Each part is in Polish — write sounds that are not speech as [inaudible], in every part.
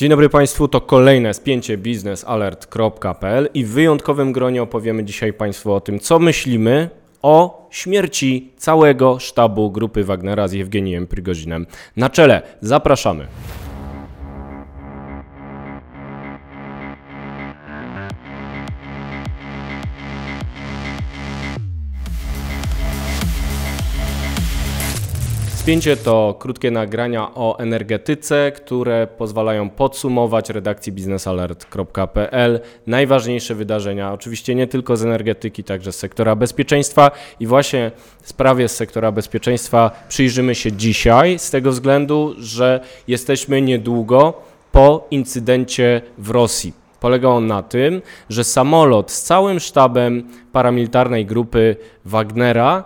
Dzień dobry Państwu, to kolejne spięcie biznesalert.pl i w wyjątkowym gronie opowiemy dzisiaj Państwu o tym, co myślimy o śmierci całego sztabu grupy Wagnera z Jewgenijem Prigozinem na czele. Zapraszamy. Spięcie to krótkie nagrania o energetyce, które pozwalają podsumować redakcji biznesalert.pl najważniejsze wydarzenia, oczywiście nie tylko z energetyki, także z sektora bezpieczeństwa i właśnie sprawie z sektora bezpieczeństwa przyjrzymy się dzisiaj z tego względu, że jesteśmy niedługo po incydencie w Rosji. Polega on na tym, że samolot z całym sztabem paramilitarnej grupy Wagnera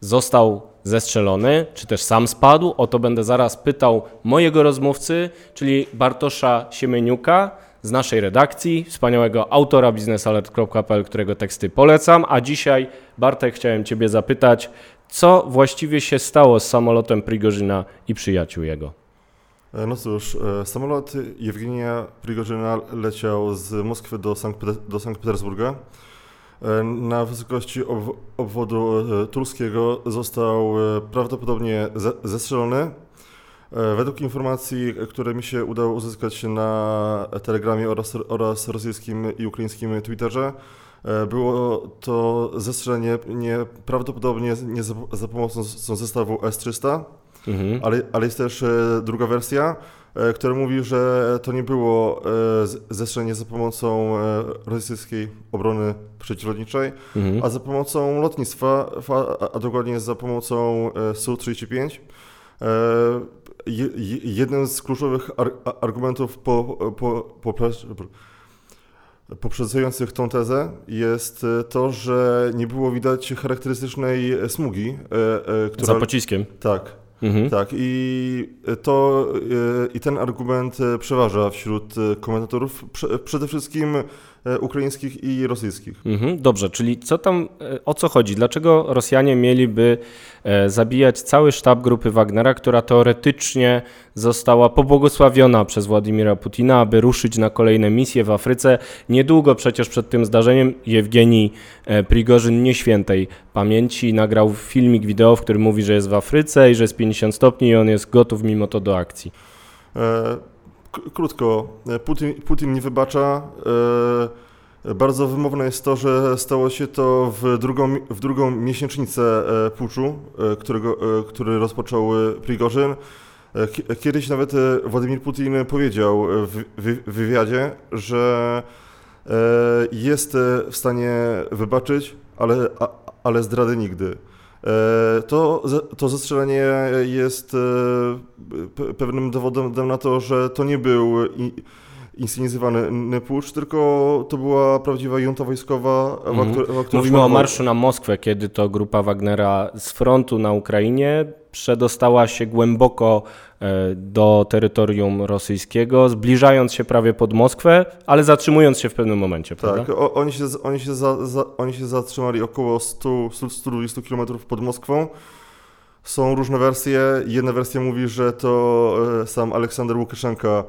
został zestrzelony, czy też sam spadł. O to będę zaraz pytał mojego rozmówcy, czyli Bartosza Siemieniuka z naszej redakcji, wspaniałego autora biznesalert.pl, którego teksty polecam. A dzisiaj, Bartek, chciałem Ciebie zapytać, co właściwie się stało z samolotem Prigorzyna i przyjaciół jego? E, no cóż, e, samolot Jewgenia Prigorzyna leciał z Moskwy do Sankt, do Sankt Petersburga. E, na wysokości obwodu e, tulskiego został e, prawdopodobnie zestrzelony. Według informacji, które mi się udało uzyskać na Telegramie oraz, oraz rosyjskim i ukraińskim Twitterze, było to zestrzelenie nie, prawdopodobnie nie za, za pomocą zestawu S-300, mhm. ale, ale jest też druga wersja, E, który mówi, że to nie było e, zestrzelenie za pomocą e, rosyjskiej obrony przeciwlotniczej, mhm. a za pomocą lotnictwa, a dokładnie za pomocą Su-35. Jeden z kluczowych argumentów po, po, po, poprzedzających tą tezę jest to, że nie było widać charakterystycznej smugi. Która, Za pociskiem. Tak. Mhm. Tak, i to i ten argument przeważa wśród komentatorów, przede wszystkim E, ukraińskich i rosyjskich. Mhm, dobrze, czyli co tam, e, o co chodzi? Dlaczego Rosjanie mieliby e, zabijać cały sztab grupy Wagnera, która teoretycznie została pobłogosławiona przez Władimira Putina, aby ruszyć na kolejne misje w Afryce? Niedługo przecież przed tym zdarzeniem Jewgenij Prigorzyn nieświętej pamięci nagrał filmik wideo, w którym mówi, że jest w Afryce i że jest 50 stopni i on jest gotów mimo to do akcji. E krótko, Putin, Putin nie wybacza. E, bardzo wymowne jest to, że stało się to w drugą, w drugą miesięcznicę e, puczu, e, którego, który rozpoczął Prigorzyn. Kiedyś nawet Władimir Putin powiedział w, wywiadzie, że jest w stanie wybaczyć, ale, ale zdrady nigdy. E, to, to zestrzelenie jest e, pewnym dowodem na to, że to nie był inscenizowany pucz, tylko to była prawdziwa junta wojskowa. Mhm. Mówimy o marszu na Moskwę, kiedy to grupa Wagnera z frontu na Ukrainie przedostała się głęboko e, do terytorium rosyjskiego, zbliżając się prawie pod Moskwę, ale zatrzymując się w pewnym momencie. Tak, o, oni, się, oni, się za, za, oni się zatrzymali około 100, 120 km pod Moskwą. Są różne wersje. Jedna wersja mówi, że to e, sam Aleksander Łukaszenka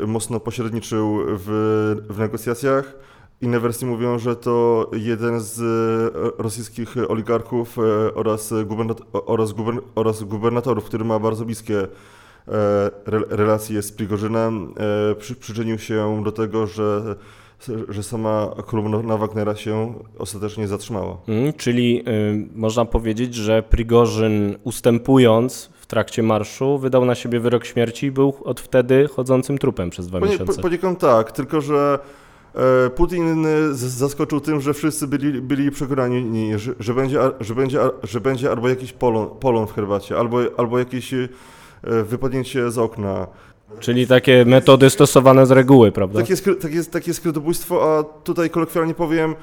e, mocno pośredniczył w, w negocjacjach. Inne wersje mówią, że to jeden z e, rosyjskich oligarchów e, oraz, gubernat oraz, oraz gubernatorów, który ma bardzo bliskie e, relacje z Prigorzynem, przy przyczynił się do tego, że że sama kolumna Wagnera się ostatecznie zatrzymała. Mm, czyli y, można powiedzieć, że Prigorzyn ustępując w trakcie marszu wydał na siebie wyrok śmierci i był od wtedy chodzącym trupem przez dwa miesiące. Poniekąd tak, tylko że Putin e, zaskoczył tym, że wszyscy byli, byli przekonani, że, że, będzie, że, będzie, że będzie albo jakiś polon, polon w herbacie, albo, albo jakieś e, wypadnięcie z okna. Czyli takie metody stosowane z reguły, prawda? Takie, takie, takie skrytobójstwo, a tutaj kolokwialnie powiem,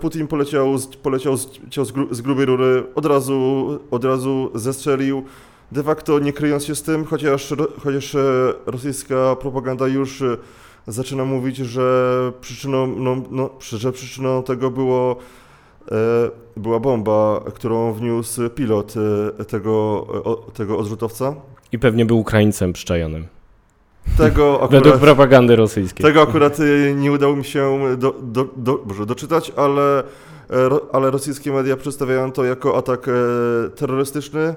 Putin poleciał, z, poleciał z, gru, z grubej rury, od razu, od razu zestrzelił, de facto nie kryjąc się z tym, chociaż, chociaż rosyjska propaganda już zaczyna mówić, że przyczyną, no, no, że przyczyną tego było, e, była bomba, którą wniósł pilot e, tego, tego odrzutowca. I pewnie był Ukraińcem przyczajonym. Tego [laughs] akurat, Według propagandy rosyjskiej. Tego akurat y, nie udało mi się do, do, do, może doczytać, ale, e, ale rosyjskie media przedstawiają to jako atak e, terrorystyczny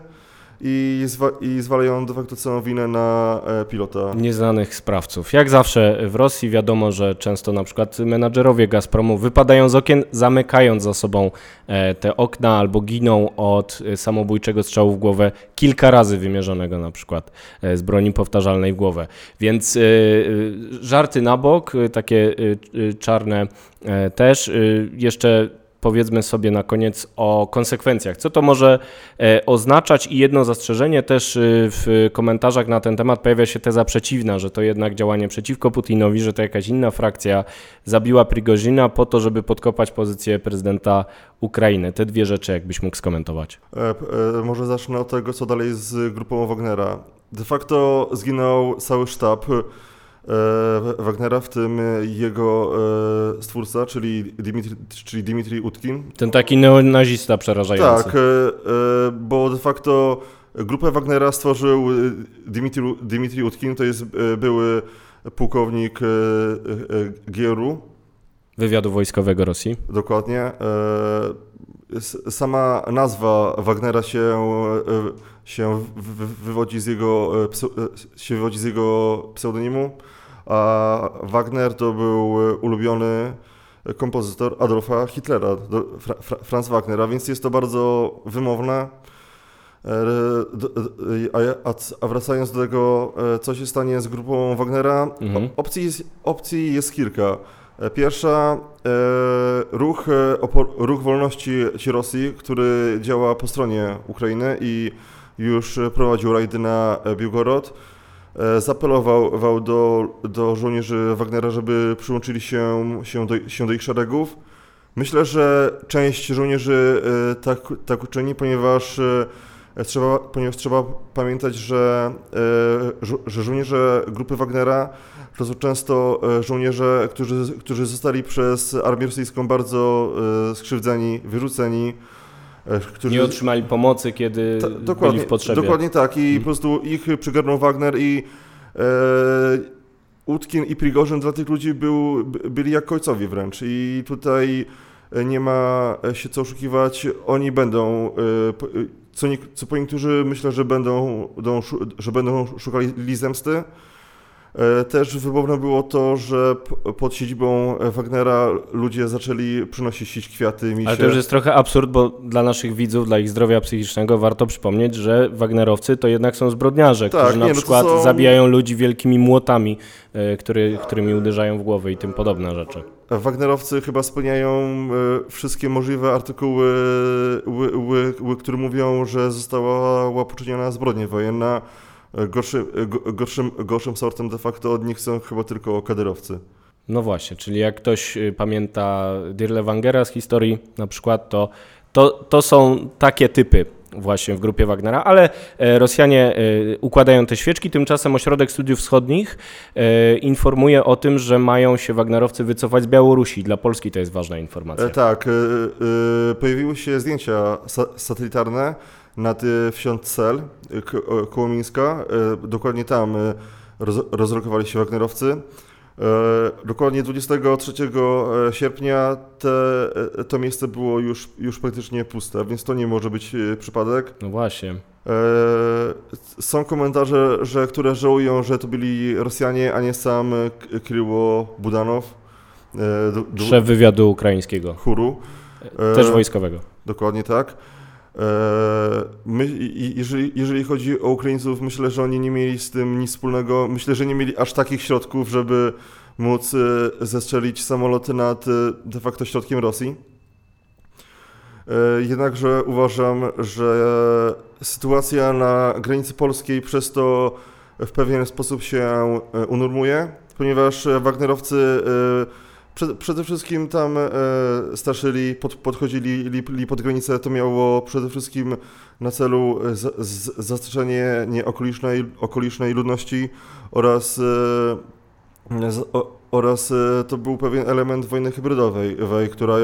i, zwa, i zwalają de facto całą winę na e, pilota. Nieznanych sprawców. Jak zawsze w Rosji wiadomo, że często na przykład menadżerowie Gazpromu wypadają z okien, zamykając za sobą e, te okna albo giną od e, samobójczego strzału w głowę kilka razy wymierzonego na przykład z broni powtarzalnej w głowę. Więc żarty na bok, takie czarne też. Jeszcze powiedzmy sobie na koniec o konsekwencjach. Co to może e, oznaczać? I jedno zastrzeżenie też e, w komentarzach na ten temat pojawia się teza przeciwna, że to jednak działanie przeciwko Putinowi, że to jakaś inna frakcja zabiła Prigozina po to, żeby podkopać pozycję prezydenta Ukrainy. Te dwie rzeczy jakbyś mógł skomentować. E, e, może zacznę od tego, co dalej z grupą Wagnera. De facto zginął cały sztab Wagnera, w tym jego e, stwórca, czyli Dimitri, czyli Dimitri Utkin. Ten taki neonazista przerażający. Tak, e, e, bo de facto grupę Wagnera stworzył e, Dimitri, Dimitri Utkin, to jest e, były pułkownik e, e, GRU, Wywiadu wojskowego Rosji. Dokładnie. E, Sama nazwa Wagnera się, e, się wywodzi z jego, e, e, się wywodzi z jego pseudonimu, a Wagner to był e, ulubiony kompozytor Adolfa Hitlera, Franz Wagner, a więc jest to bardzo wymowne. A, wracając do tego, co się stanie z grupą Wagnera, Mhm. opcji, jest, opcji jest kilka. Pierwsza, ruch, opor- ruch wolności ci Rosji, który działa po stronie Ukrainy i już e, prowadził rajdy na e, Biłgorod. E, Zaapelował wał do, do żołnierzy Wagnera, żeby przyłączyli się, się, do, się do ich szeregów. Myślę, że część żołnierzy tak, tak uczyni, ponieważ trzeba, ponieważ trzeba pamiętać, że, że żołnierze grupy Wagnera to są często żołnierze, którzy, którzy zostali przez armię rosyjską bardzo skrzywdzeni, wyrzuceni, którzy... Nie otrzymali pomocy, kiedy Ta- byli dokładnie, w potrzebie. dokładnie tak i Mhm. po prostu ich przygarnął Wagner i e, Utkin i Prigorzyn dla tych ludzi był, by- byli jak ojcowie wręcz i tutaj e, nie ma się co oszukiwać, oni będą, e, e, co, nie, co po niektórzy myślę, że będą, że będą szukali zemsty. E, Też wymowne było to, że pod siedzibą Wagnera ludzie zaczęli przynosić kwiaty, misie. Ale to już jest trochę absurd, bo dla naszych widzów, dla ich zdrowia psychicznego warto przypomnieć, że Wagnerowcy to jednak są zbrodniarze, Tak, którzy na nie, no przykład są- zabijają ludzi wielkimi młotami, e, który, którymi uderzają w głowę i tym podobne rzeczy. Wagnerowcy chyba spełniają e, wszystkie możliwe artykuły, ły, ły, ły, które mówią, że została poczyniona zbrodnia wojenna. Gorszy, go- gorszym, gorszym sortem de facto od nich są chyba tylko kaderowcy. No właśnie, czyli jak ktoś y, pamięta Dirle Wangera z historii na przykład, to, to, to są takie typy właśnie w grupie Wagnera, ale e, Rosjanie e, układają te świeczki, tymczasem Ośrodek Studiów Wschodnich e, informuje o tym, że mają się Wagnerowcy wycofać z Białorusi. Dla Polski to jest ważna informacja. Tak, pojawiły się zdjęcia sa, satelitarne nad e, wsią Cel e, e, koło Mińska. E, dokładnie tam e, roz, rozlokowali się Wagnerowcy. E, dokładnie 23 sierpnia te, e, to miejsce było już, już praktycznie puste, więc to nie może być e, przypadek. No właśnie. E, Są komentarze, że, które żałują, że to byli Rosjanie, a nie sam e, Kryło Budanow, e, Szef wywiadu ukraińskiego, chóru. E, też wojskowego. Dokładnie tak. E, My, jeżeli, jeżeli chodzi o Ukraińców, myślę, że oni nie mieli z tym nic wspólnego. Myślę, że nie mieli aż takich środków, żeby móc e, zestrzelić samoloty nad e, de facto środkiem Rosji. Jednakże uważam, że sytuacja na granicy polskiej przez to w pewien sposób się unormuje, ponieważ Wagnerowcy przed, przede wszystkim tam e, pod, podchodzili li, pod granicę. To miało przede wszystkim na celu e, zastraszenie nie okolicznej, ludności oraz, e, z, o, oraz e, to był pewien element wojny hybrydowej, wej, która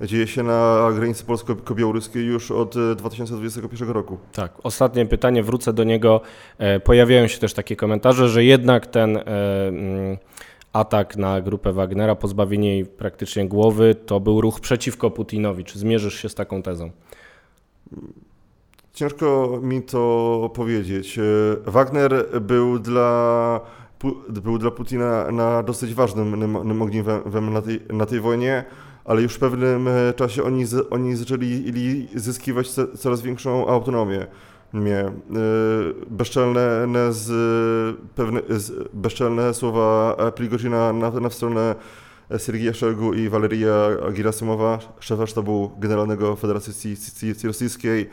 dzieje się na granicy polsko-białoruskiej już od e, 2021 roku. Tak, ostatnie pytanie, wrócę do niego. E, Pojawiają się też takie komentarze, że jednak ten e, mm, atak na grupę Wagnera, pozbawienie jej praktycznie głowy, to był ruch przeciwko Putinowi. Czy zmierzysz się z taką tezą? Ciężko mi to powiedzieć. E, Wagner był dla, był dla Putina na dosyć ważnym nym- nym ogniwem na tej, na tej wojnie, ale już w pewnym czasie oni, oni zaczęli li- zyskiwać co, coraz większą autonomię. Mnie. e, Bezczelne, ne z, pewne, z, bezczelne słowa e, Prigozina na, na stronę Sergija Szojgu i Waleria Gerasymowa, szefa sztabu generalnego Federacji Sy- Sy- Rosyjskiej,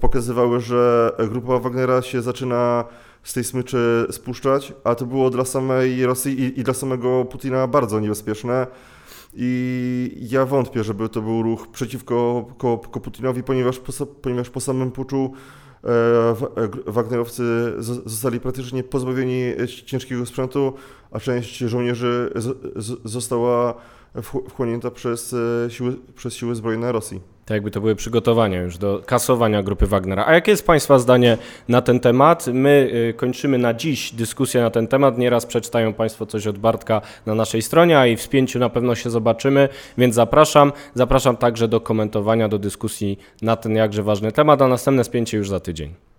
pokazywały, że grupa Wagnera się zaczyna z tej smyczy spuszczać, a to było dla samej Rosji i, i dla samego Putina bardzo niebezpieczne. I ja wątpię, żeby to był ruch przeciwko ko, ko Putinowi, ponieważ po, ponieważ po samym puczu e, e, Wagnerowcy zo- zostali praktycznie pozbawieni e, ciężkiego sprzętu, a część żołnierzy została wch- wchłonięta przez, e, siły, przez siły zbrojne Rosji. Tak jakby to były przygotowania już do kasowania grupy Wagnera. A jakie jest Państwa zdanie na ten temat? My y, kończymy na dziś dyskusję na ten temat. Nieraz przeczytają Państwo coś od Bartka na naszej stronie, a i w spięciu na pewno się zobaczymy, więc zapraszam. Zapraszam także do komentowania, do dyskusji na ten jakże ważny temat, a następne spięcie już za tydzień.